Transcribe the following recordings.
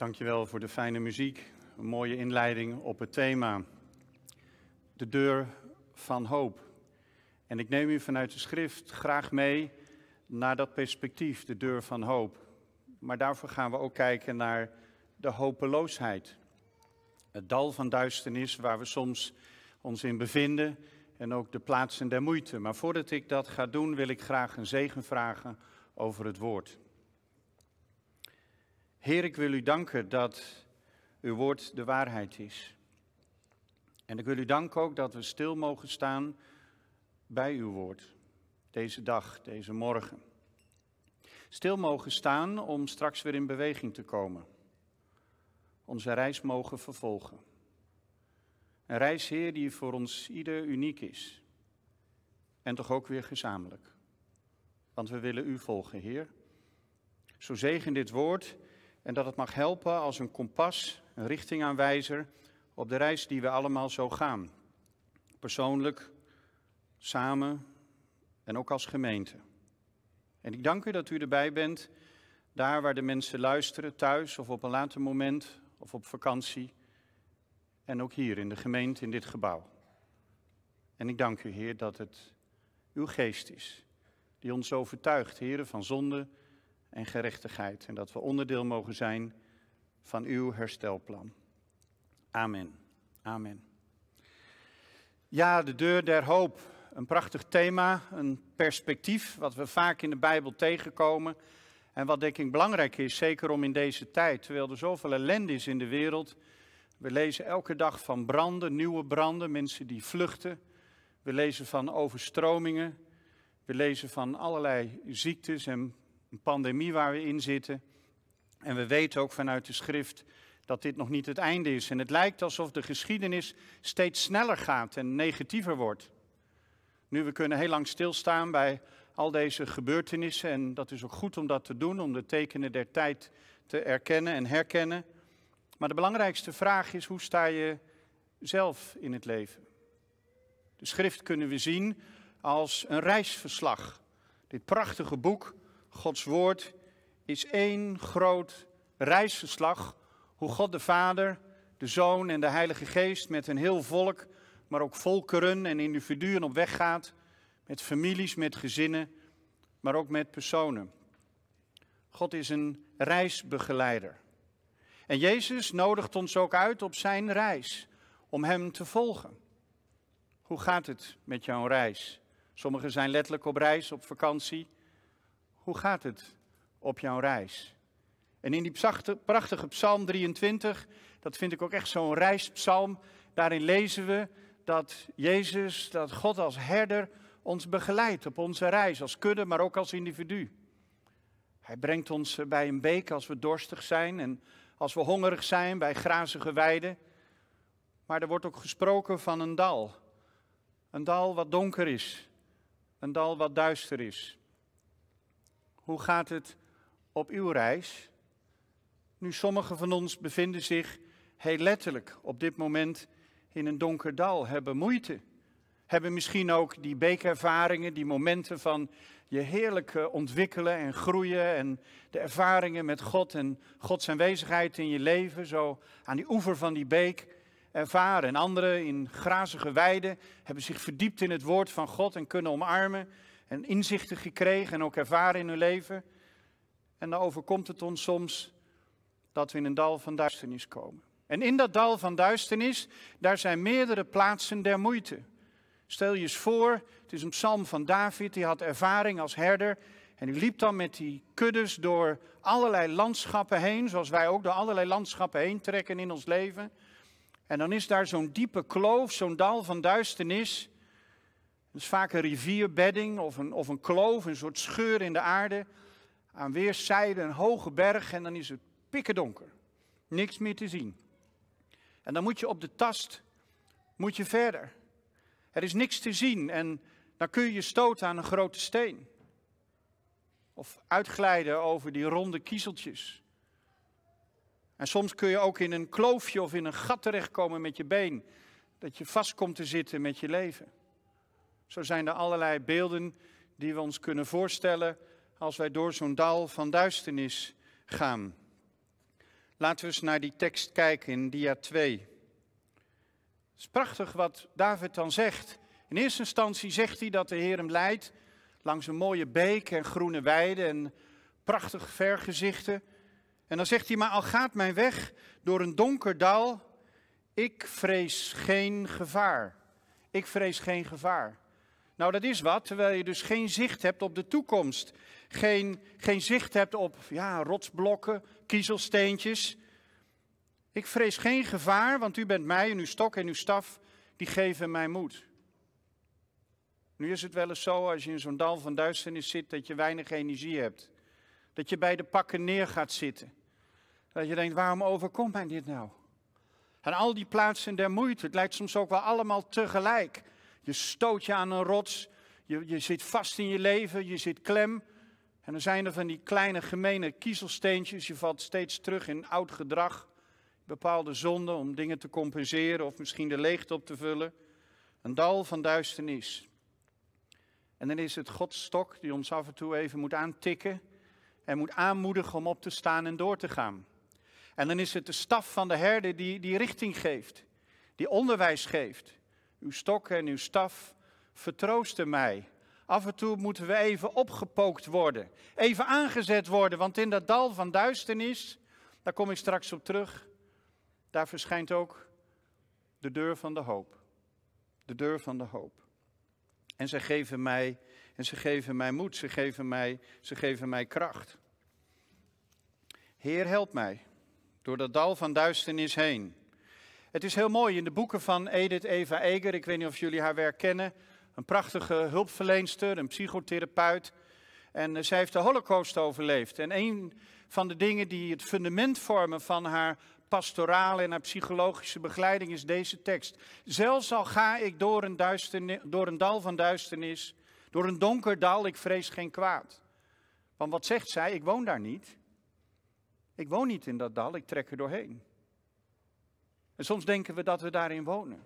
Dankjewel voor de fijne muziek, een mooie inleiding op het thema. De deur van hoop. En ik neem u vanuit de schrift graag mee naar dat perspectief, de deur van hoop. Maar daarvoor gaan we ook kijken naar de hopeloosheid. Het dal van duisternis waar we soms ons in bevinden en ook de plaatsen der moeite. Maar voordat ik dat ga doen, wil ik graag een zegen vragen over het woord. Heer, ik wil u danken dat uw woord de waarheid is. En ik wil u danken ook dat we stil mogen staan bij uw woord. Deze dag, deze morgen. Stil mogen staan om straks weer in beweging te komen. Onze reis mogen vervolgen. Een reis, Heer, die voor ons ieder uniek is. En toch ook weer gezamenlijk. Want we willen u volgen, Heer. Zo zegen dit woord en dat het mag helpen als een kompas, een richtingaanwijzer op de reis die we allemaal zo gaan. Persoonlijk, samen en ook als gemeente. En ik dank u dat u erbij bent, daar waar de mensen luisteren, thuis of op een later moment of op vakantie. En ook hier in de gemeente, in dit gebouw. En ik dank u, Heer, dat het uw geest is, die ons overtuigt, Heer, van zonde en gerechtigheid. En dat we onderdeel mogen zijn van uw herstelplan. Amen. Amen. Ja, de deur der hoop. Een prachtig thema, een perspectief, wat we vaak in de Bijbel tegenkomen. En wat denk ik belangrijk is, zeker om in deze tijd, terwijl er zoveel ellende is in de wereld. We lezen elke dag van branden, nieuwe branden, mensen die vluchten. We lezen van overstromingen. We lezen van allerlei ziektes en een pandemie waar we in zitten. En we weten ook vanuit de schrift dat dit nog niet het einde is. En het lijkt alsof de geschiedenis steeds sneller gaat en negatiever wordt. Nu, we kunnen heel lang stilstaan bij al deze gebeurtenissen en dat is ook goed om dat te doen, om de tekenen der tijd te erkennen en herkennen. Maar de belangrijkste vraag is, hoe sta je zelf in het leven? De schrift kunnen we zien als een reisverslag. Dit prachtige boek Gods woord is één groot reisverslag. Hoe God de Vader, de Zoon en de Heilige Geest met een heel volk, maar ook volkeren en individuen op weg gaat. Met families, met gezinnen, maar ook met personen. God is een reisbegeleider. En Jezus nodigt ons ook uit op zijn reis, om Hem te volgen. Hoe gaat het met jouw reis? Sommigen zijn letterlijk op reis, op vakantie. Hoe gaat het op jouw reis? En in die prachtige Psalm 23, dat vind ik ook echt zo'n reispsalm, daarin lezen we dat Jezus, dat God als herder ons begeleidt op onze reis, als kudde, maar ook als individu. Hij brengt ons bij een beek als we dorstig zijn en als we hongerig zijn bij grazige weiden. Maar er wordt ook gesproken van een dal. Een dal wat donker is, een dal wat duister is. Hoe gaat het op uw reis? Nu, sommigen van ons bevinden zich heel letterlijk op dit moment in een donker dal, hebben moeite. Hebben misschien ook die beekervaringen, die momenten van je heerlijk ontwikkelen en groeien en de ervaringen met God en Gods aanwezigheid in je leven, zo aan die oever van die beek ervaren. En anderen in grazige weiden hebben zich verdiept in het woord van God en kunnen omarmen en inzichten gekregen en ook ervaren in hun leven. En dan overkomt het ons soms dat we in een dal van duisternis komen. En in dat dal van duisternis, daar zijn meerdere plaatsen der moeite. Stel je eens voor, het is een psalm van David, die had ervaring als herder. En die liep dan met die kuddes door allerlei landschappen heen, zoals wij ook door allerlei landschappen heen trekken in ons leven. En dan is daar zo'n diepe kloof, zo'n dal van duisternis. Dat is vaak een rivierbedding of een, of een kloof, een soort scheur in de aarde. Aan weerszijden een hoge berg en dan is het pikken donker. Niks meer te zien. En dan moet je op de tast, moet je verder. Er is niks te zien en dan kun je je stoten aan een grote steen. Of uitglijden over die ronde kiezeltjes. En soms kun je ook in een kloofje of in een gat terechtkomen met je been. Dat je vast komt te zitten met je leven. Zo zijn er allerlei beelden die we ons kunnen voorstellen als wij door zo'n dal van duisternis gaan. Laten we eens naar die tekst kijken in dia 2. Het is prachtig wat David dan zegt. In eerste instantie zegt hij dat de Heer hem leidt langs een mooie beek en groene weiden en prachtig vergezichten. En dan zegt hij, maar al gaat mijn weg door een donker dal, ik vrees geen gevaar. Ik vrees geen gevaar. Nou, dat is wat, terwijl je dus geen zicht hebt op de toekomst. Geen, geen zicht hebt op ja, rotsblokken, kiezelsteentjes. Ik vrees geen gevaar, want u bent mij en uw stok en uw staf, die geven mij moed. Nu is het wel eens zo, als je in zo'n dal van duisternis zit, dat je weinig energie hebt. Dat je bij de pakken neer gaat zitten. Dat je denkt, waarom overkomt mij dit nou? En al die plaatsen der moeite, het lijkt soms ook wel allemaal tegelijk. Je stoot je aan een rots, je, je zit vast in je leven, je zit klem. En dan zijn er van die kleine gemene kiezelsteentjes, je valt steeds terug in oud gedrag. Bepaalde zonden om dingen te compenseren of misschien de leegte op te vullen. Een dal van duisternis. En dan is het Gods stok die ons af en toe even moet aantikken en moet aanmoedigen om op te staan en door te gaan. En dan is het de staf van de herder die, die richting geeft, die onderwijs geeft. Uw stok en uw staf vertroosten mij. Af en toe moeten we even opgepookt worden, even aangezet worden, want in dat dal van duisternis, daar kom ik straks op terug, daar verschijnt ook de deur van de hoop. De deur van de hoop. En ze geven mij, en ze geven mij moed, ze geven mij, ze geven mij kracht. Heer, help mij door dat dal van duisternis heen. Het is heel mooi in de boeken van Edith Eva Eger, ik weet niet of jullie haar werk kennen, een prachtige hulpverleenster, een psychotherapeut. En eh, zij heeft de holocaust overleefd. En een van de dingen die het fundament vormen van haar pastorale en haar psychologische begeleiding is deze tekst. Zelfs al ga ik door een, door een dal van duisternis, door een donker dal, ik vrees geen kwaad. Want wat zegt zij? Ik woon daar niet. Ik woon niet in dat dal, ik trek er doorheen. En soms denken we dat we daarin wonen.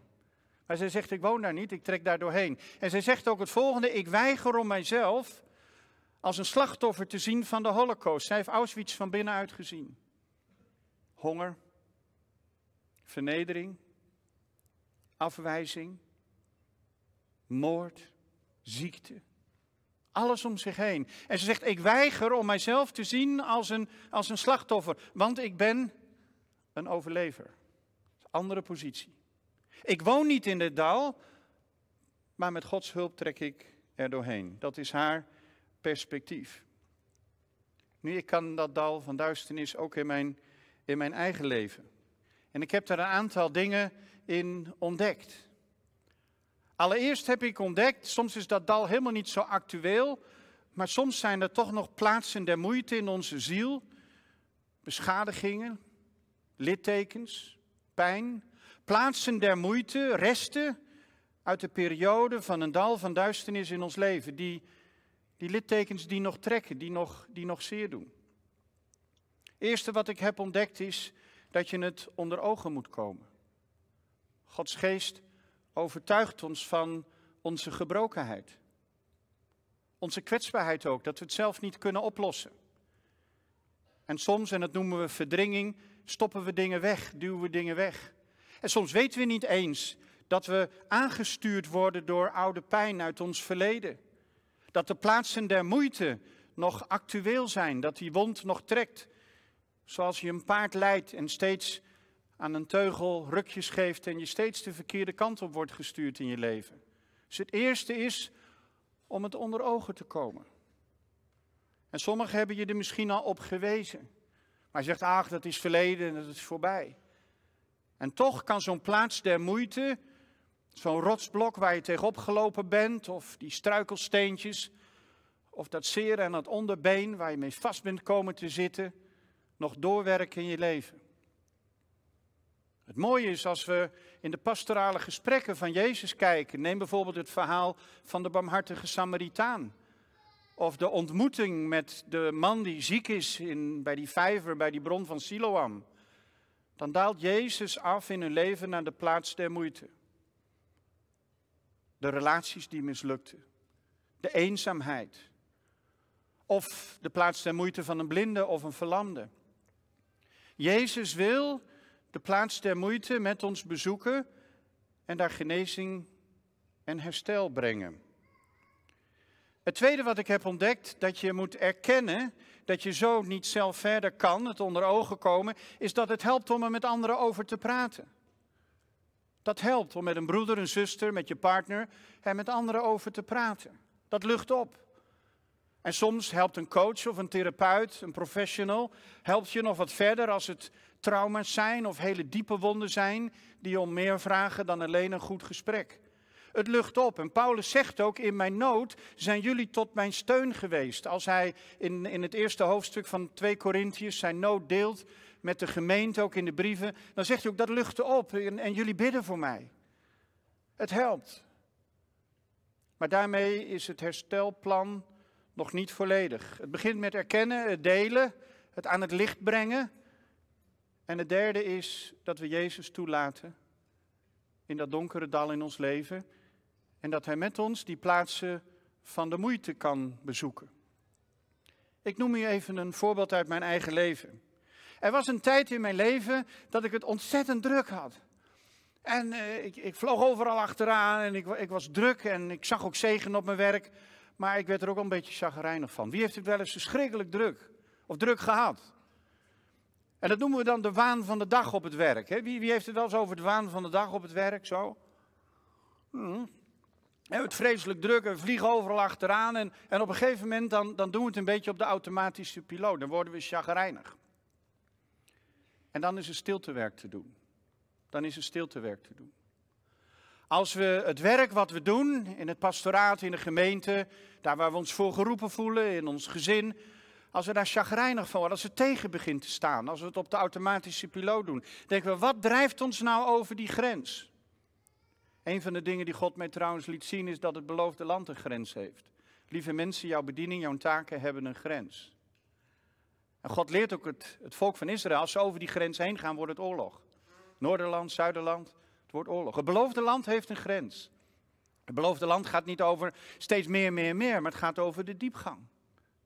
Maar zij zegt, ik woon daar niet, ik trek daar doorheen. En zij zegt ook het volgende, ik weiger om mijzelf als een slachtoffer te zien van de holocaust. Zij heeft Auschwitz van binnenuit gezien. Honger, vernedering, afwijzing, moord, ziekte. Alles om zich heen. En ze zegt, ik weiger om mijzelf te zien als een, als een slachtoffer, want ik ben een overlever. Andere positie. Ik woon niet in het dal, maar met Gods hulp trek ik er doorheen. Dat is haar perspectief. Nu, ik kan dat dal van duisternis ook in mijn, in mijn eigen leven. En ik heb daar een aantal dingen in ontdekt. Allereerst heb ik ontdekt, soms is dat dal helemaal niet zo actueel, maar soms zijn er toch nog plaatsen der moeite in onze ziel, beschadigingen, littekens, pijn, plaatsen der moeite, resten uit de periode van een dal van duisternis in ons leven, die, die littekens die nog trekken, die nog, die nog zeer doen. Eerste wat ik heb ontdekt is dat je het onder ogen moet komen. Gods geest overtuigt ons van onze gebrokenheid. Onze kwetsbaarheid ook, dat we het zelf niet kunnen oplossen. En soms, en dat noemen we verdringing, stoppen we dingen weg, duwen we dingen weg. En soms weten we niet eens dat we aangestuurd worden door oude pijn uit ons verleden. Dat de plaatsen der moeite nog actueel zijn, dat die wond nog trekt. Zoals je een paard leidt en steeds aan een teugel rukjes geeft en je steeds de verkeerde kant op wordt gestuurd in je leven. Dus het eerste is om het onder ogen te komen. En sommigen hebben je er misschien al op gewezen. Maar je zegt, ach, dat is verleden en dat is voorbij. En toch kan zo'n plaats der moeite, zo'n rotsblok waar je tegenop gelopen bent, of die struikelsteentjes, of dat zeer aan het onderbeen waar je mee vast bent komen te zitten, nog doorwerken in je leven. Het mooie is als we in de pastorale gesprekken van Jezus kijken. Neem bijvoorbeeld het verhaal van de barmhartige Samaritaan. Of de ontmoeting met de man die ziek is in, bij die vijver, bij die bron van Siloam. Dan daalt Jezus af in hun leven naar de plaats der moeite. De relaties die mislukten. De eenzaamheid. Of de plaats der moeite van een blinde of een verlamde. Jezus wil de plaats der moeite met ons bezoeken en daar genezing en herstel brengen. Het tweede wat ik heb ontdekt, dat je moet erkennen dat je zo niet zelf verder kan, het onder ogen komen, is dat het helpt om er met anderen over te praten. Dat helpt om met een broeder, een zuster, met je partner er met anderen over te praten. Dat lucht op. En soms helpt een coach of een therapeut, een professional, helpt je nog wat verder als het trauma's zijn of hele diepe wonden zijn die om meer vragen dan alleen een goed gesprek. Het lucht op. En Paulus zegt ook, in mijn nood zijn jullie tot mijn steun geweest. Als hij in, in het eerste hoofdstuk van 2 Korintiërs zijn nood deelt met de gemeente, ook in de brieven, dan zegt hij ook, dat lucht op en, en jullie bidden voor mij. Het helpt. Maar daarmee is het herstelplan nog niet volledig. Het begint met erkennen, het delen, het aan het licht brengen. En het derde is dat we Jezus toelaten in dat donkere dal in ons leven. En dat Hij met ons die plaatsen van de moeite kan bezoeken. Ik noem u even een voorbeeld uit mijn eigen leven. Er was een tijd in mijn leven dat ik het ontzettend druk had. En uh, ik, ik, vloog overal achteraan en ik, ik, was druk en ik zag ook zegen op mijn werk. Maar ik werd er ook een beetje chagrijnig van. Wie heeft het wel eens verschrikkelijk druk? Of druk gehad? En dat noemen we dan de waan van de dag op het werk. Hè? Wie, wie, heeft het wel eens over de waan van de dag op het werk? Zo? Hmm. We het vreselijk druk we vliegen overal achteraan. En, en op een gegeven moment dan, dan doen we het een beetje op de automatische piloot. Dan worden we chagrijnig. En dan is er stiltewerk te doen. Dan is er stiltewerk te doen. Als we het werk wat we doen in het pastoraat, in de gemeente, daar waar we ons voor geroepen voelen, in ons gezin, als we daar chagrijnig van worden, als het tegen begint te staan, als we het op de automatische piloot doen, denken we, wat drijft ons nou over die grens? Een van de dingen die God mij trouwens liet zien is dat het beloofde land een grens heeft. Lieve mensen, jouw bediening, jouw taken hebben een grens. En God leert ook het, het volk van Israël, als ze over die grens heen gaan, wordt het oorlog. Noorderland, Zuiderland, het wordt oorlog. Het beloofde land heeft een grens. Het beloofde land gaat niet over steeds meer, meer, meer, maar het gaat over de diepgang.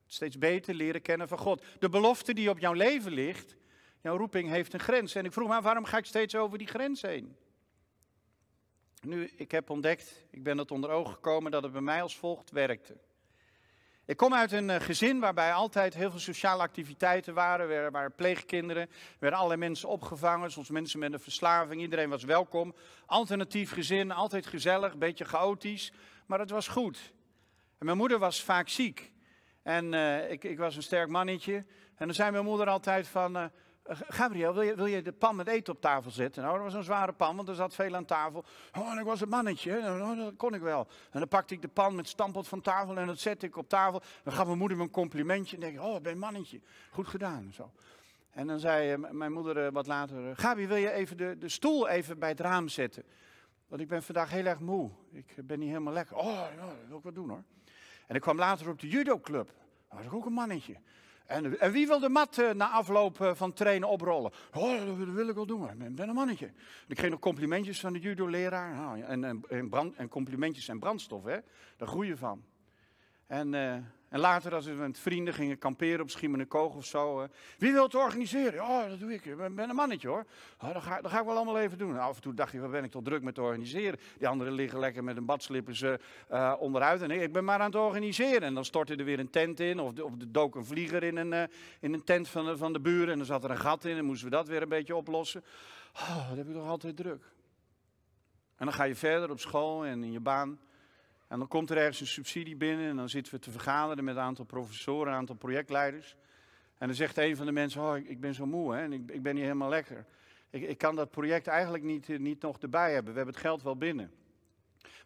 Steeds beter leren kennen van God. De belofte die op jouw leven ligt, jouw roeping heeft een grens. En ik vroeg me, waarom ga ik steeds over die grens heen? Nu, ik heb ontdekt, ik ben het onder ogen gekomen dat het bij mij als volgt werkte. Ik kom uit een eh, gezin waarbij altijd heel veel sociale activiteiten waren. Er waren pleegkinderen, er werden allerlei mensen opgevangen, soms mensen met een verslaving. Iedereen was welkom. Alternatief gezin, altijd gezellig, een beetje chaotisch, maar het was goed. En mijn moeder was vaak ziek. En uh, ik, ik, was een sterk mannetje. En dan zei mijn moeder altijd van, uh, Gabriel, wil je, wil je, de pan met eten op tafel zetten? Nou, dat was een zware pan, want er zat veel aan tafel. Oh, en ik was een mannetje, nou, dat kon ik wel. En dan pakte ik de pan met stampot van tafel en dat zette ik op tafel. Dan gaf mijn moeder me een complimentje en denk ik, oh, ben een mannetje. Goed gedaan, zo. En dan zei uh, mijn moeder wat later, Gabi, wil je even de, de stoel even bij het raam zetten? Want ik ben vandaag heel erg moe. Ik ben niet helemaal lekker. Oh, ja, dat wil ik wat doen hoor. En ik kwam later op de judoclub. Dat was ook een mannetje. En, en wie wil de mat uh, na afloop uh, van trainen oprollen? Oh, dat wil ik wel doen. Ik ben een mannetje. ik kreeg nog complimentjes van de judo-leraar. Nou, en, en, brand, en complimentjes en brandstof, hè. Daar groei je van. En, uh, en later, als we met vrienden gingen kamperen op Schiemenenkoog of zo. Uh, wie wil het organiseren? Oh, dat doe ik. Ik ben, een mannetje hoor. Oh, dat, ga, ga ik wel allemaal even doen. af en toe dacht je, wat ben ik toch druk met organiseren. Die anderen liggen lekker met een badslippers uh, onderuit. En ik ben maar aan het organiseren. En dan stortte er weer een tent in. Of, de, er dook een vlieger in een, in een tent van de, van de buren. En dan zat er een gat in. En moesten we dat weer een beetje oplossen. Oh, dat heb ik toch altijd druk. En dan ga je verder op school en in je baan. En dan komt er ergens een subsidie binnen en dan zitten we te vergaderen met een aantal professoren, een aantal projectleiders. En dan zegt een van de mensen, oh, ik, ben zo moe hè, en ik, ik ben niet helemaal lekker. Ik, ik, kan dat project eigenlijk niet, eh, niet nog erbij hebben, we hebben het geld wel binnen.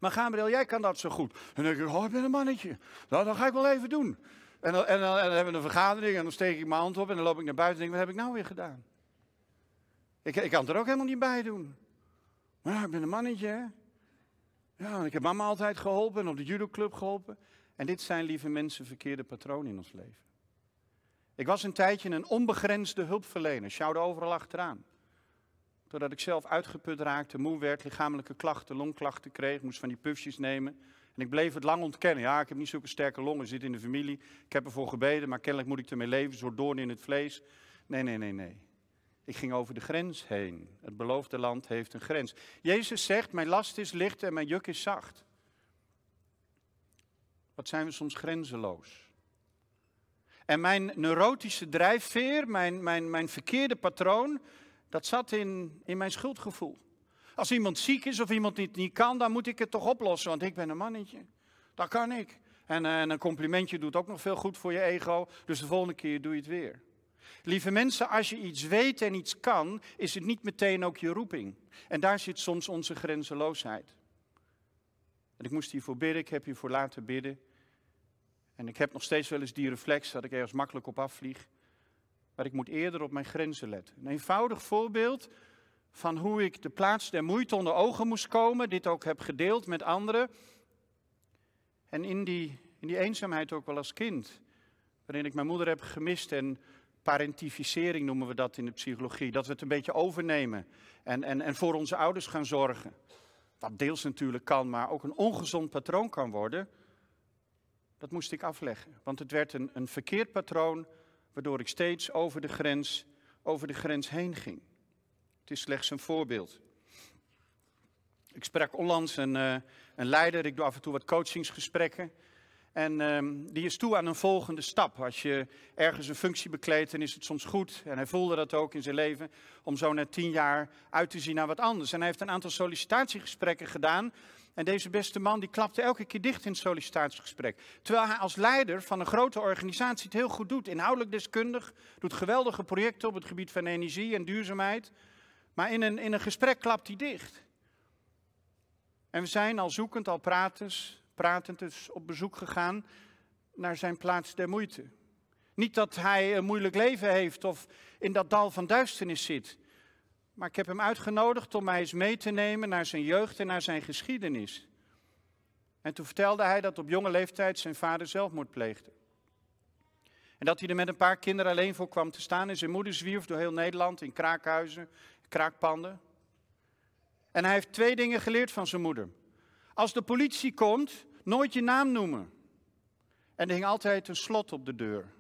Maar Gabriel, jij kan dat zo goed. En dan denk ik, oh, ik ben een mannetje. Nou, dat ga ik wel even doen. En dan, en, dan, en dan hebben we een vergadering en dan steek ik mijn hand op en dan loop ik naar buiten en denk, wat heb ik nou weer gedaan? Ik, ik kan het er ook helemaal niet bij doen. Maar ik ben een mannetje, hè. Ja, ik heb mama altijd geholpen en op de judoclub geholpen. En dit zijn, lieve mensen, verkeerde patronen in ons leven. Ik was een tijdje een onbegrensde hulpverlener, sjouwde overal achteraan. Doordat ik zelf uitgeput raakte, moe werd, lichamelijke klachten, longklachten kreeg, moest van die pufjes nemen. En ik bleef het lang ontkennen. Ja, ik heb niet zulke sterke longen, zit in de familie. Ik heb ervoor gebeden, maar kennelijk moet ik ermee leven, soort doorn in het vlees. Nee, nee, nee, nee. Ik ging over de grens heen. Het beloofde land heeft een grens. Jezus zegt, mijn last is licht en mijn juk is zacht. Wat zijn we soms grenzeloos? En mijn neurotische drijfveer, mijn, mijn, mijn verkeerde patroon, dat zat in, in mijn schuldgevoel. Als iemand ziek is of iemand niet, niet kan, dan moet ik het toch oplossen, want ik ben een mannetje. Dat kan ik. En, eh, en een complimentje doet ook nog veel goed voor je ego, dus de volgende keer doe je het weer. Lieve mensen, als je iets weet en iets kan, is het niet meteen ook je roeping. En daar zit soms onze grenzeloosheid. En ik moest hiervoor bidden, ik heb hiervoor laten bidden. En ik heb nog steeds wel eens die reflex dat ik ergens makkelijk op afvlieg. Maar ik moet eerder op mijn grenzen letten. Een eenvoudig voorbeeld van hoe ik de plaats der moeite onder ogen moest komen. Dit ook heb gedeeld met anderen. En in die, in die eenzaamheid ook wel als kind. Waarin ik mijn moeder heb gemist en parentificering noemen we dat in de psychologie. Dat we het een beetje overnemen en, en, en voor onze ouders gaan zorgen. Wat deels natuurlijk kan, maar ook een ongezond patroon kan worden. Dat moest ik afleggen, want het werd een, een verkeerd patroon, waardoor ik steeds over de grens, over de grens heen ging. Het is slechts een voorbeeld. Ik sprak onlangs een, uh, een leider, ik doe af en toe wat coachingsgesprekken. En um, die is toe aan een volgende stap. Als je ergens een functie bekleedt, dan is het soms goed, en hij voelde dat ook in zijn leven, om zo na tien jaar uit te zien naar wat anders. En hij heeft een aantal sollicitatiegesprekken gedaan. En deze beste man die klapte elke keer dicht in het sollicitatiegesprek. Terwijl hij als leider van een grote organisatie het heel goed doet. Inhoudelijk deskundig, doet geweldige projecten op het gebied van energie en duurzaamheid. Maar in een, in een gesprek klapt hij dicht. En we zijn al zoekend, al pratend, pratend dus op bezoek gegaan naar zijn plaats der moeite. Niet dat hij een moeilijk leven heeft of in dat dal van duisternis zit. Maar ik heb hem uitgenodigd om mij eens mee te nemen naar zijn jeugd en naar zijn geschiedenis. En toen vertelde hij dat op jonge leeftijd zijn vader zelfmoord pleegde. En dat hij er met een paar kinderen alleen voor kwam te staan. En zijn moeder zwierf door heel Nederland in kraakhuizen, kraakpanden. En hij heeft twee dingen geleerd van zijn moeder. Als de politie komt, nooit je naam noemen. En er hing altijd een slot op de deur.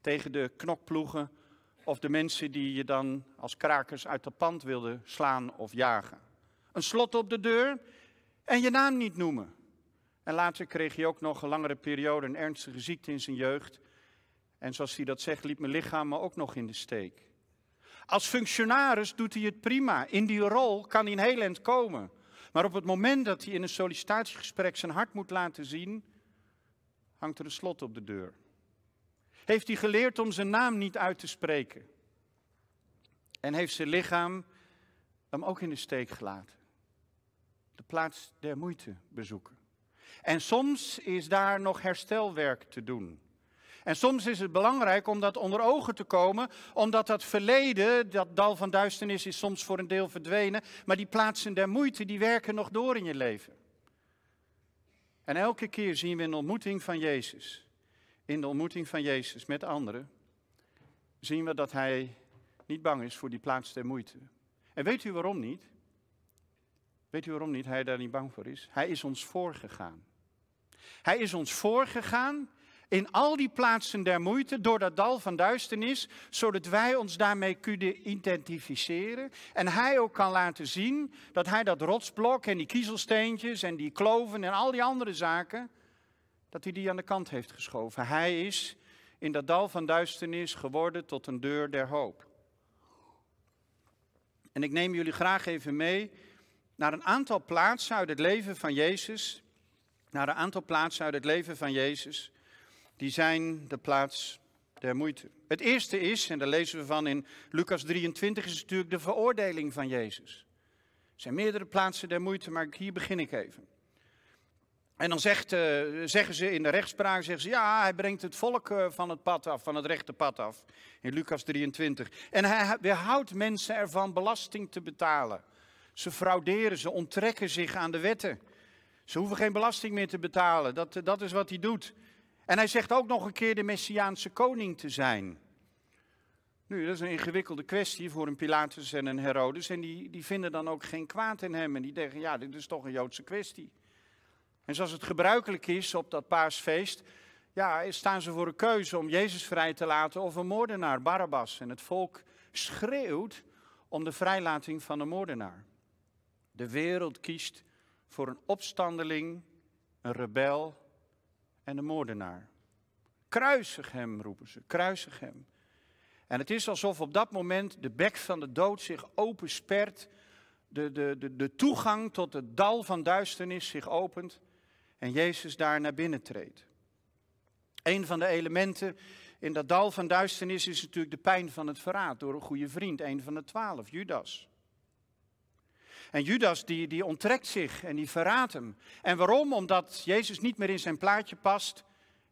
Tegen de knokploegen of de mensen die je dan als krakers uit het pand wilden slaan of jagen. Een slot op de deur en je naam niet noemen. En later kreeg hij ook nog een langere periode een ernstige ziekte in zijn jeugd. En zoals hij dat zegt, liep mijn lichaam me ook nog in de steek. Als functionaris doet hij het prima. In die rol kan hij een heel komen. Maar op het moment dat hij in een sollicitatiegesprek zijn hart moet laten zien, hangt er een slot op de deur. Heeft hij geleerd om zijn naam niet uit te spreken. En heeft zijn lichaam hem ook in de steek gelaten. De plaats der moeite bezoeken. En soms is daar nog herstelwerk te doen. En soms is het belangrijk om dat onder ogen te komen, omdat dat verleden, dat dal van duisternis is soms voor een deel verdwenen, maar die plaatsen der moeite, die werken nog door in je leven. En elke keer zien we een ontmoeting van Jezus in de ontmoeting van Jezus met anderen, zien we dat hij niet bang is voor die plaats der moeite. En weet u waarom niet? Weet u waarom niet hij daar niet bang voor is? Hij is ons voorgegaan. Hij is ons voorgegaan in al die plaatsen der moeite, door dat dal van duisternis, zodat wij ons daarmee kunnen identificeren. En hij ook kan laten zien dat hij dat rotsblok en die kiezelsteentjes en die kloven en al die andere zaken, dat hij die aan de kant heeft geschoven. Hij is in dat dal van duisternis geworden tot een deur der hoop. En ik neem jullie graag even mee naar een aantal plaatsen uit het leven van Jezus. Naar een aantal plaatsen uit het leven van Jezus. Die zijn de plaats der moeite. Het eerste is, en daar lezen we van in Lucas 23, is natuurlijk de veroordeling van Jezus. Er zijn meerdere plaatsen der moeite, maar hier begin ik even. En dan zegt, uh, zeggen ze in de rechtspraak, zeggen ze, ja, hij brengt het volk uh, van het pad af, van het rechte pad af. In Lucas 23. En hij weerhoudt mensen ervan belasting te betalen. Ze frauderen, ze onttrekken zich aan de wetten. Ze hoeven geen belasting meer te betalen, dat, dat is wat hij doet. En hij zegt ook nog een keer de Messiaanse koning te zijn. Nu, dat is een ingewikkelde kwestie voor een Pilatus en een Herodes. En die, die vinden dan ook geen kwaad in hem. En die denken, ja, dit is toch een Joodse kwestie. En zoals het gebruikelijk is op dat paasfeest, ja, staan ze voor een keuze om Jezus vrij te laten of een moordenaar, Barabbas. En het volk schreeuwt om de vrijlating van de moordenaar. De wereld kiest voor een opstandeling, een rebel en een moordenaar. Kruisig hem, roepen ze, kruisig hem. En het is alsof op dat moment de bek van de dood zich openspert, de, de, de, de toegang tot het dal van duisternis zich opent en Jezus daar naar binnen treedt. Een van de elementen in dat dal van duisternis is natuurlijk de pijn van het verraad door een goede vriend, een van de twaalf, Judas. En Judas die, die onttrekt zich en die verraadt hem. En waarom? Omdat Jezus niet meer in zijn plaatje past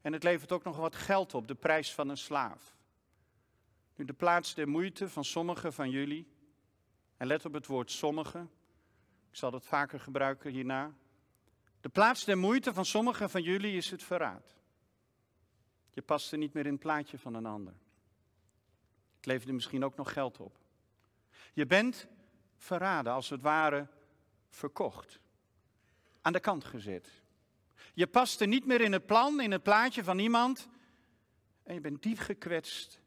en het levert ook nog wat geld op, de prijs van een slaaf. Nu de plaats der moeite van sommigen van jullie, en let op het woord sommigen, ik zal dat vaker gebruiken hierna. De plaats der moeite van sommigen van jullie is het verraad. Je past er niet meer in het plaatje van een ander. Het levert er misschien ook nog geld op. Je bent verraden, als het ware verkocht. Aan de kant gezet. Je past er niet meer in het plan, in het plaatje van iemand. En je bent diep gekwetst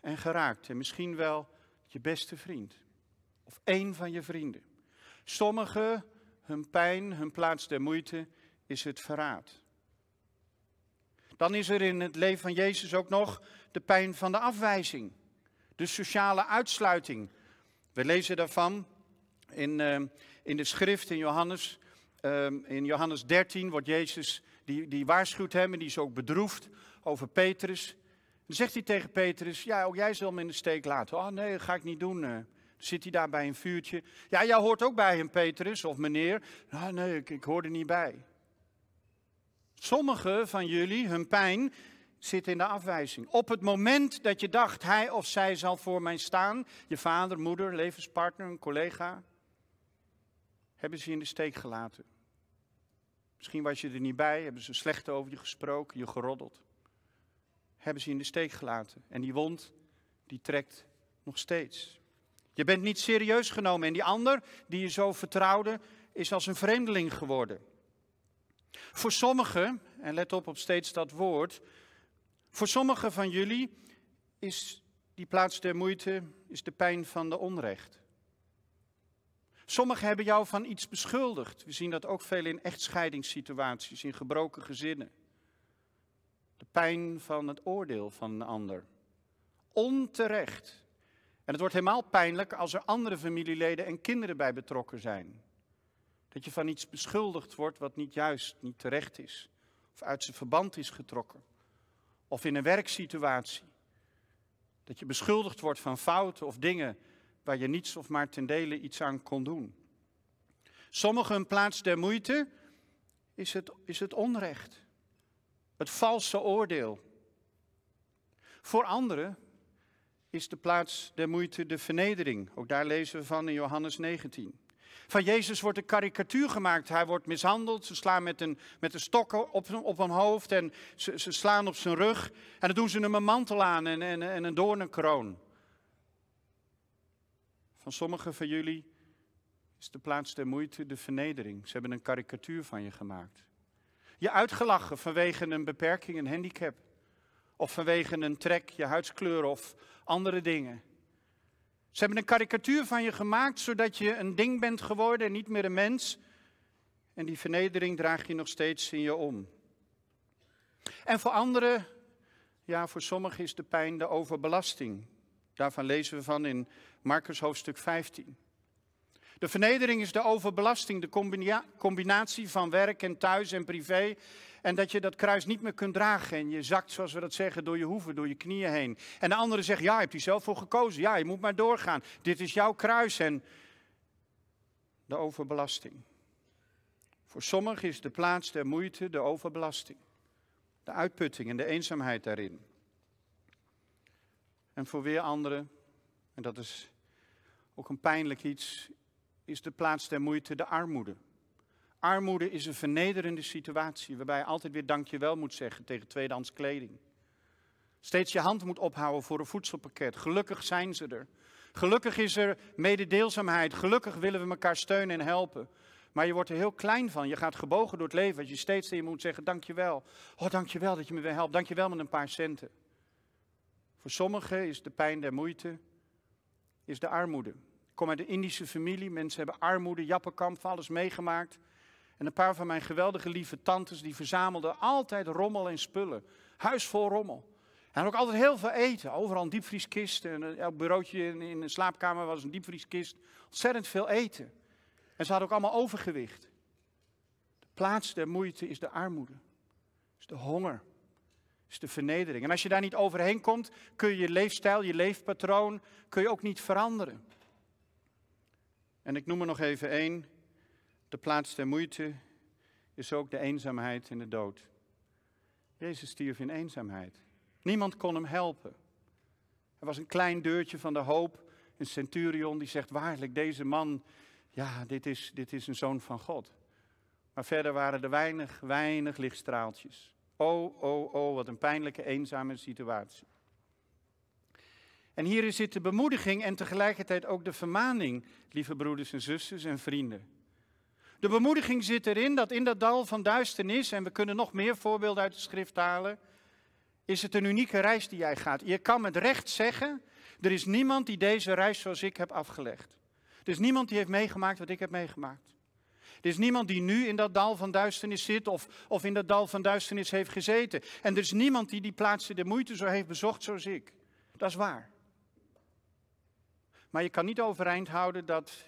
en geraakt. En misschien wel je beste vriend. Of één van je vrienden. Sommigen, hun pijn, hun plaats der moeite is het verraad. Dan is er in het leven van Jezus ook nog de pijn van de afwijzing. De sociale uitsluiting. We lezen daarvan in, uh, in de schrift in Johannes. Uh, in Johannes 13 wordt Jezus, die, die waarschuwt hem en die is ook bedroefd over Petrus. Dan zegt hij tegen Petrus, ja, ook jij zal me in de steek laten. Oh nee, dat ga ik niet doen. Uh, zit hij daar bij een vuurtje. Ja, jij hoort ook bij hem, Petrus, of meneer. Nou, nee, ik, ik hoor er niet bij. Sommigen van jullie, hun pijn zit in de afwijzing. Op het moment dat je dacht, hij of zij zal voor mij staan, je vader, moeder, levenspartner, een collega, hebben ze je in de steek gelaten. Misschien was je er niet bij, hebben ze slecht over je gesproken, je geroddeld. Hebben ze je in de steek gelaten. En die wond, die trekt nog steeds. Je bent niet serieus genomen en die ander die je zo vertrouwde, is als een vreemdeling geworden. Voor sommigen, en let op op steeds dat woord, voor sommigen van jullie is die plaats der moeite, is de pijn van de onrecht. Sommigen hebben jou van iets beschuldigd. We zien dat ook veel in echtscheidingssituaties, in gebroken gezinnen. De pijn van het oordeel van een ander. Onterecht. En het wordt helemaal pijnlijk als er andere familieleden en kinderen bij betrokken zijn. Dat je van iets beschuldigd wordt wat niet juist, niet terecht is. Of uit zijn verband is getrokken. Of in een werksituatie. Dat je beschuldigd wordt van fouten of dingen waar je niets of maar ten dele iets aan kon doen. Sommigen plaats der moeite is het, is het onrecht. Het valse oordeel. Voor anderen is de plaats der moeite de vernedering. Ook daar lezen we van in Johannes 19. Van Jezus wordt een karikatuur gemaakt. Hij wordt mishandeld. Ze slaan met een, met een stok op, op zijn hoofd en ze, ze slaan op zijn rug. En dan doen ze hem een mantel aan en, en, en een doornenkroon. Van sommigen van jullie is de plaats der moeite de vernedering. Ze hebben een karikatuur van je gemaakt. Je uitgelachen vanwege een beperking, een handicap. Of vanwege een trek, je huidskleur of andere dingen. Ze hebben een karikatuur van je gemaakt zodat je een ding bent geworden en niet meer een mens. En die vernedering draag je nog steeds in je om. En voor anderen, ja, voor sommigen is de pijn de overbelasting. Daarvan lezen we van in Marcus hoofdstuk 15. De vernedering is de overbelasting, de combinatie van werk en thuis en privé. En dat je dat kruis niet meer kunt dragen en je zakt, zoals we dat zeggen, door je hoeven, door je knieën heen. En de anderen zeggen, ja, je hebt je zelf voor gekozen. Ja, je moet maar doorgaan. Dit is jouw kruis en de overbelasting. Voor sommigen is de plaats der moeite de overbelasting. De uitputting en de eenzaamheid daarin. En voor weer anderen, en dat is ook een pijnlijk iets, is de plaats der moeite de armoede. Armoede is een vernederende situatie waarbij je altijd weer dankjewel moet zeggen tegen tweedehands kleding. Steeds je hand moet ophouden voor een voedselpakket. Gelukkig zijn ze er. Gelukkig is er mededeelzaamheid. Gelukkig willen we elkaar steunen en helpen. Maar je wordt er heel klein van. Je gaat gebogen door het leven als je steeds tegen je moet zeggen dankjewel. Oh, dankjewel dat je me weer helpt. Dankjewel met een paar centen. Voor sommigen is de pijn der moeite is de armoede. Ik kom uit een Indische familie, mensen hebben armoede, jappenkamp, alles meegemaakt. En een paar van mijn geweldige lieve tantes, die verzamelden altijd rommel en spullen. Huis vol rommel. En ook altijd heel veel eten. Overal een diepvrieskist. En elk bureautje in, in een slaapkamer was een diepvrieskist. Ontzettend veel eten. En ze hadden ook allemaal overgewicht. De plaats der moeite is de armoede. Is de honger. Is de vernedering. En als je daar niet overheen komt, kun je je leefstijl, je leefpatroon, kun je ook niet veranderen. En ik noem er nog even één. De plaats der moeite is ook de eenzaamheid en de dood. Jezus stierf in eenzaamheid. Niemand kon hem helpen. Er was een klein deurtje van de hoop, een centurion die zegt waarlijk, deze man, ja, dit is, dit is een zoon van God. Maar verder waren er weinig, weinig lichtstraaltjes. Oh, oh, oh, wat een pijnlijke, eenzame situatie. En hier zit de bemoediging en tegelijkertijd ook de vermaning, lieve broeders en zusters en vrienden. De bemoediging zit erin dat in dat dal van duisternis, en we kunnen nog meer voorbeelden uit de schrift halen, is het een unieke reis die jij gaat. Je kan met recht zeggen, er is niemand die deze reis zoals ik heb afgelegd. Er is niemand die heeft meegemaakt wat ik heb meegemaakt. Er is niemand die nu in dat dal van duisternis zit of, of in dat dal van duisternis heeft gezeten. En er is niemand die die plaatsen de moeite zo heeft bezocht zoals ik. Dat is waar. Maar je kan niet overeind houden dat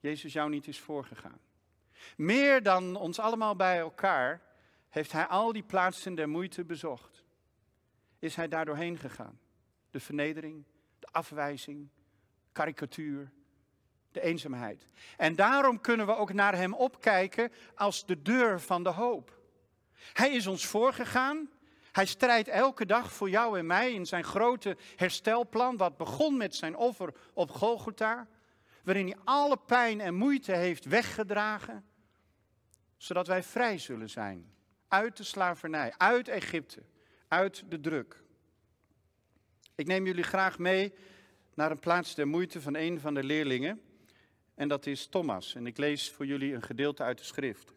Jezus jou niet is voorgegaan. Meer dan ons allemaal bij elkaar heeft hij al die plaatsen der moeite bezocht. Is hij daar doorheen gegaan. De vernedering, de afwijzing, karikatuur, de eenzaamheid. En daarom kunnen we ook naar hem opkijken als de deur van de hoop. Hij is ons voorgegaan. Hij strijdt elke dag voor jou en mij in zijn grote herstelplan, wat begon met zijn offer op Golgotha, waarin hij alle pijn en moeite heeft weggedragen, zodat wij vrij zullen zijn uit de slavernij, uit Egypte, uit de druk. Ik neem jullie graag mee naar een plaats der moeite van een van de leerlingen. En dat is Thomas. En ik lees voor jullie een gedeelte uit de schrift.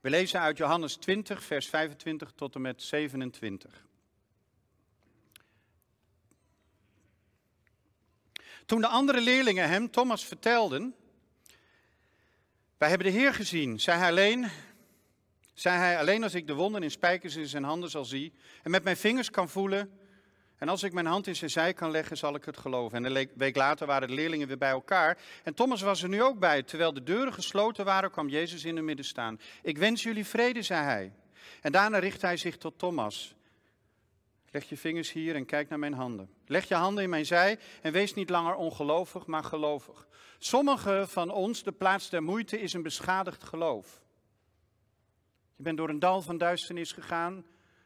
We lezen uit Johannes 20, vers 25 tot en met 27. Toen de andere leerlingen hem, Thomas, vertelden wij hebben de Heer gezien, zei hij alleen. Zei hij alleen als ik de wonden in spijkers in zijn handen zal zien en met mijn vingers kan voelen. En als ik mijn hand in zijn zij kan leggen, zal ik het geloven. En een week later waren de leerlingen weer bij elkaar. En Thomas was er nu ook bij. Terwijl de deuren gesloten waren, kwam Jezus in het midden staan. Ik wens jullie vrede, zei hij. En daarna richt hij zich tot Thomas. Leg je vingers hier en kijk naar mijn handen. Leg je handen in mijn zij en wees niet langer ongelovig, maar gelovig. Sommigen van ons, de plaats der moeite, is een beschadigd geloof. Je bent door een dal van duisternis gegaan.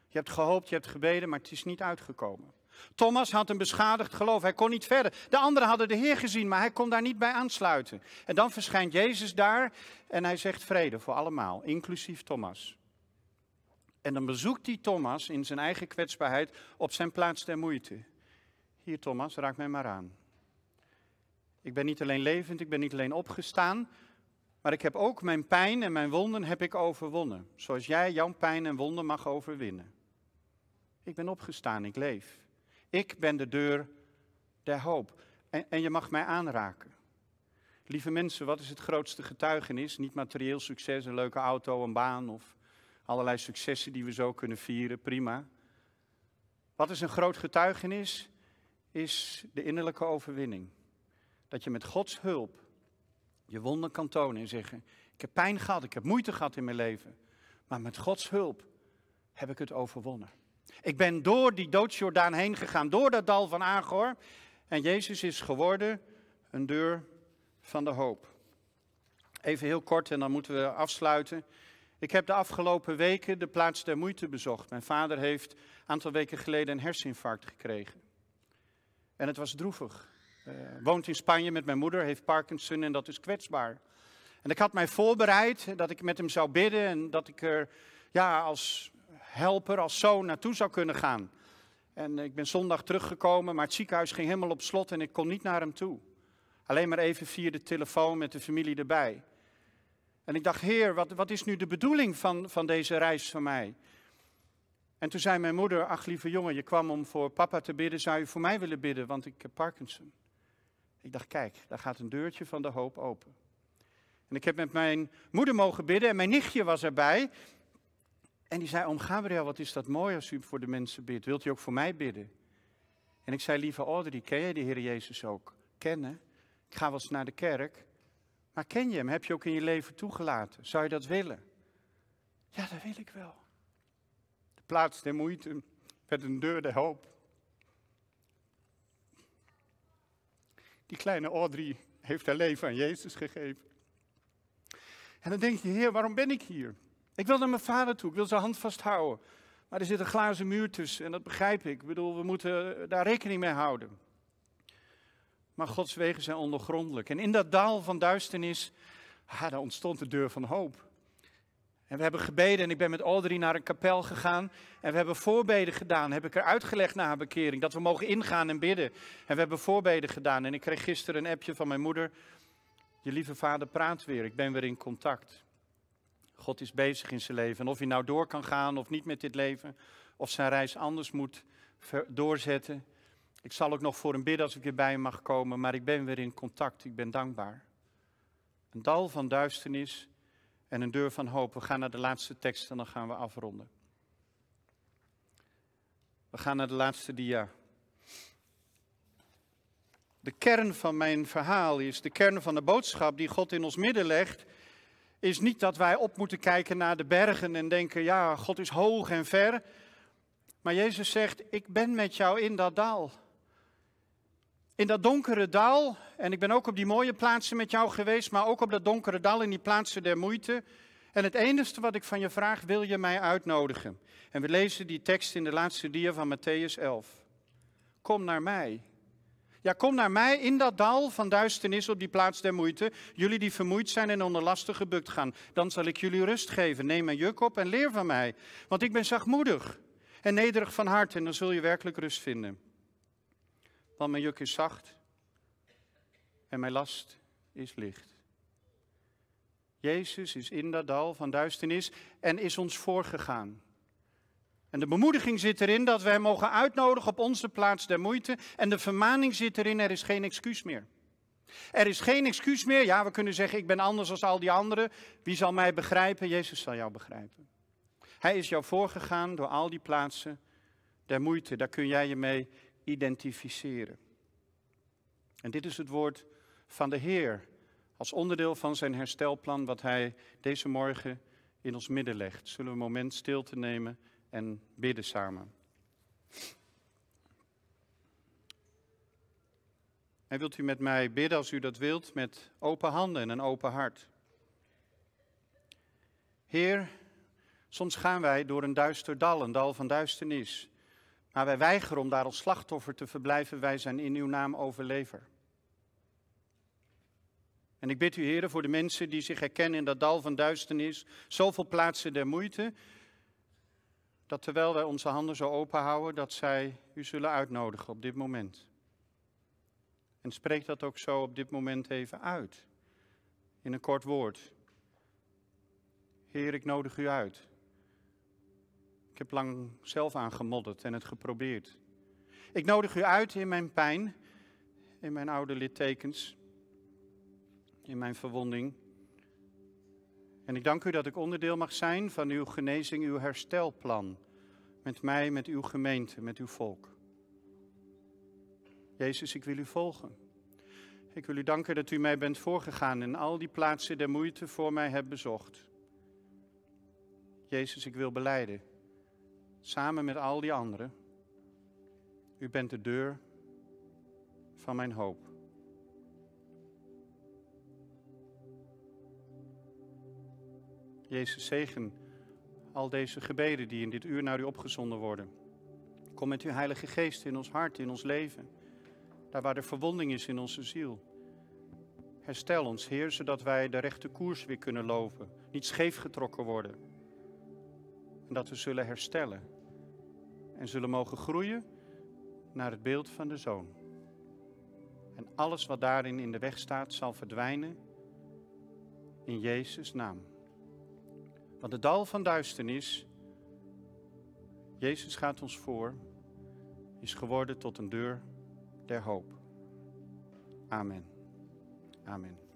Je hebt gehoopt, je hebt gebeden, maar het is niet uitgekomen. Thomas had een beschadigd geloof. Hij kon niet verder. De anderen hadden de Heer gezien, maar hij kon daar niet bij aansluiten. En dan verschijnt Jezus daar en hij zegt vrede voor allemaal, inclusief Thomas. En dan bezoekt hij Thomas in zijn eigen kwetsbaarheid op zijn plaats der moeite. Hier Thomas, raak mij maar aan. Ik ben niet alleen levend, ik ben niet alleen opgestaan, maar ik heb ook mijn pijn en mijn wonden heb ik overwonnen. Zoals jij jouw pijn en wonden mag overwinnen. Ik ben opgestaan, ik leef. Ik ben de deur der hoop. En, en je mag mij aanraken. Lieve mensen, wat is het grootste getuigenis? Niet materieel succes, een leuke auto, een baan of allerlei successen die we zo kunnen vieren, prima. Wat is een groot getuigenis? Is de innerlijke overwinning. Dat je met Gods hulp je wonden kan tonen en zeggen: Ik heb pijn gehad, ik heb moeite gehad in mijn leven. Maar met Gods hulp heb ik het overwonnen. Ik ben door die doodsjordaan heen gegaan, door dat dal van Agor. En Jezus is geworden een deur van de hoop. Even heel kort en dan moeten we afsluiten. Ik heb de afgelopen weken de plaats der moeite bezocht. Mijn vader heeft een aantal weken geleden een herseninfarct gekregen. En het was droevig. Uh, woont in Spanje met mijn moeder, heeft Parkinson en dat is kwetsbaar. En ik had mij voorbereid dat ik met hem zou bidden en dat ik er ja, als helper, als zoon naartoe zou kunnen gaan. En ik ben zondag teruggekomen, maar het ziekenhuis ging helemaal op slot en ik kon niet naar hem toe. Alleen maar even via de telefoon met de familie erbij. En ik dacht, Heer, wat, wat is nu de bedoeling van, van deze reis van mij? En toen zei mijn moeder, ach lieve jongen, je kwam om voor papa te bidden, zou je voor mij willen bidden, want ik heb Parkinson. Ik dacht, kijk, daar gaat een deurtje van de hoop open. En ik heb met mijn moeder mogen bidden en mijn nichtje was erbij. En die zei, oom Gabriel, wat is dat mooi als u voor de mensen bidt. Wilt u ook voor mij bidden? En ik zei, lieve Audrey, ken jij de Heer Jezus ook? Kennen? Ik ga wel eens naar de kerk. Maar ken je hem? Heb je ook in je leven toegelaten? Zou je dat willen? Ja, dat wil ik wel. De plaats der moeite werd een deur der hoop. Die kleine Audrey heeft haar leven aan Jezus gegeven. En dan denk je, Heer, waarom ben ik hier? Ik wil naar mijn vader toe, ik wil zijn hand vasthouden. Maar er zit een glazen muur tussen en dat begrijp ik. Ik bedoel, we moeten daar rekening mee houden. Maar Gods wegen zijn ondergrondelijk. En in dat dal van duisternis, ah, daar ontstond de deur van hoop. En we hebben gebeden en ik ben met Audrey naar een kapel gegaan. En we hebben voorbeden gedaan. Heb ik er uitgelegd na haar bekering. Dat we mogen ingaan en bidden. En we hebben voorbeden gedaan. En ik kreeg gisteren een appje van mijn moeder. Je lieve vader praat weer. Ik ben weer in contact. God is bezig in zijn leven. En of hij nou door kan gaan of niet met dit leven. Of zijn reis anders moet doorzetten. Ik zal ook nog voor hem bidden als ik weer bij hem mag komen. Maar ik ben weer in contact. Ik ben dankbaar. Een dal van duisternis en een deur van hoop. We gaan naar de laatste tekst en dan gaan we afronden. We gaan naar de laatste dia. De kern van mijn verhaal is, de kern van de boodschap die God in ons midden legt, is niet dat wij op moeten kijken naar de bergen en denken, ja, God is hoog en ver. Maar Jezus zegt, ik ben met jou in dat dal. In dat donkere dal, en ik ben ook op die mooie plaatsen met jou geweest, maar ook op dat donkere dal in die plaatsen der moeite. En het enige wat ik van je vraag, wil je mij uitnodigen? En we lezen die tekst in de laatste dia van Matthäus 11. Kom naar mij. Ja, kom naar mij in dat dal van duisternis op die plaats der moeite. Jullie die vermoeid zijn en onder lasten gebukt gaan. Dan zal ik jullie rust geven. Neem mijn juk op en leer van mij. Want ik ben zachtmoedig en nederig van hart en dan zul je werkelijk rust vinden want mijn juk is zacht en mijn last is licht. Jezus is in dat dal van duisternis en is ons voorgegaan. En de bemoediging zit erin dat wij mogen uitnodigen op onze plaats der moeite. En de vermaning zit erin, er is geen excuus meer. Er is geen excuus meer. Ja, we kunnen zeggen, ik ben anders dan al die anderen. Wie zal mij begrijpen? Jezus zal jou begrijpen. Hij is jou voorgegaan door al die plaatsen der moeite. Daar kun jij je mee identificeren. En dit is het woord van de Heer als onderdeel van zijn herstelplan wat hij deze morgen in ons midden legt. Zullen we een moment stil te nemen en bidden samen. En wilt u met mij bidden als u dat wilt, met open handen en een open hart. Heer, soms gaan wij door een duister dal, een dal van duisternis. Maar wij weigeren om daar als slachtoffer te verblijven. Wij zijn in uw naam overlever. En ik bid u, heren, voor de mensen die zich herkennen in dat dal van duisternis, zoveel plaatsen der moeite, dat terwijl wij onze handen zo open houden, dat zij u zullen uitnodigen op dit moment. En spreek dat ook zo op dit moment even uit, in een kort woord. Heer, ik nodig u uit. Ik heb lang zelf aangemodderd en het geprobeerd. Ik nodig u uit in mijn pijn, in mijn oude littekens, in mijn verwonding. En ik dank u dat ik onderdeel mag zijn van uw genezing, uw herstelplan. Met mij, met uw gemeente, met uw volk. Jezus, ik wil u volgen. Ik wil u danken dat u mij bent voorgegaan en al die plaatsen der moeite voor mij hebt bezocht. Jezus, ik wil beleiden samen met al die anderen. U bent de deur van mijn hoop. Jezus, zegen al deze gebeden die in dit uur naar u opgezonden worden. Kom met uw Heilige Geest in ons hart, in ons leven. Daar waar er verwonding is in onze ziel. Herstel ons, Heer, zodat wij de rechte koers weer kunnen lopen. Niet scheef getrokken worden. En dat we zullen herstellen en zullen mogen groeien naar het beeld van de Zoon. En alles wat daarin in de weg staat zal verdwijnen in Jezus' naam. Want de dal van duisternis Jezus gaat ons voor, is geworden tot een deur der hoop. Amen. Amen.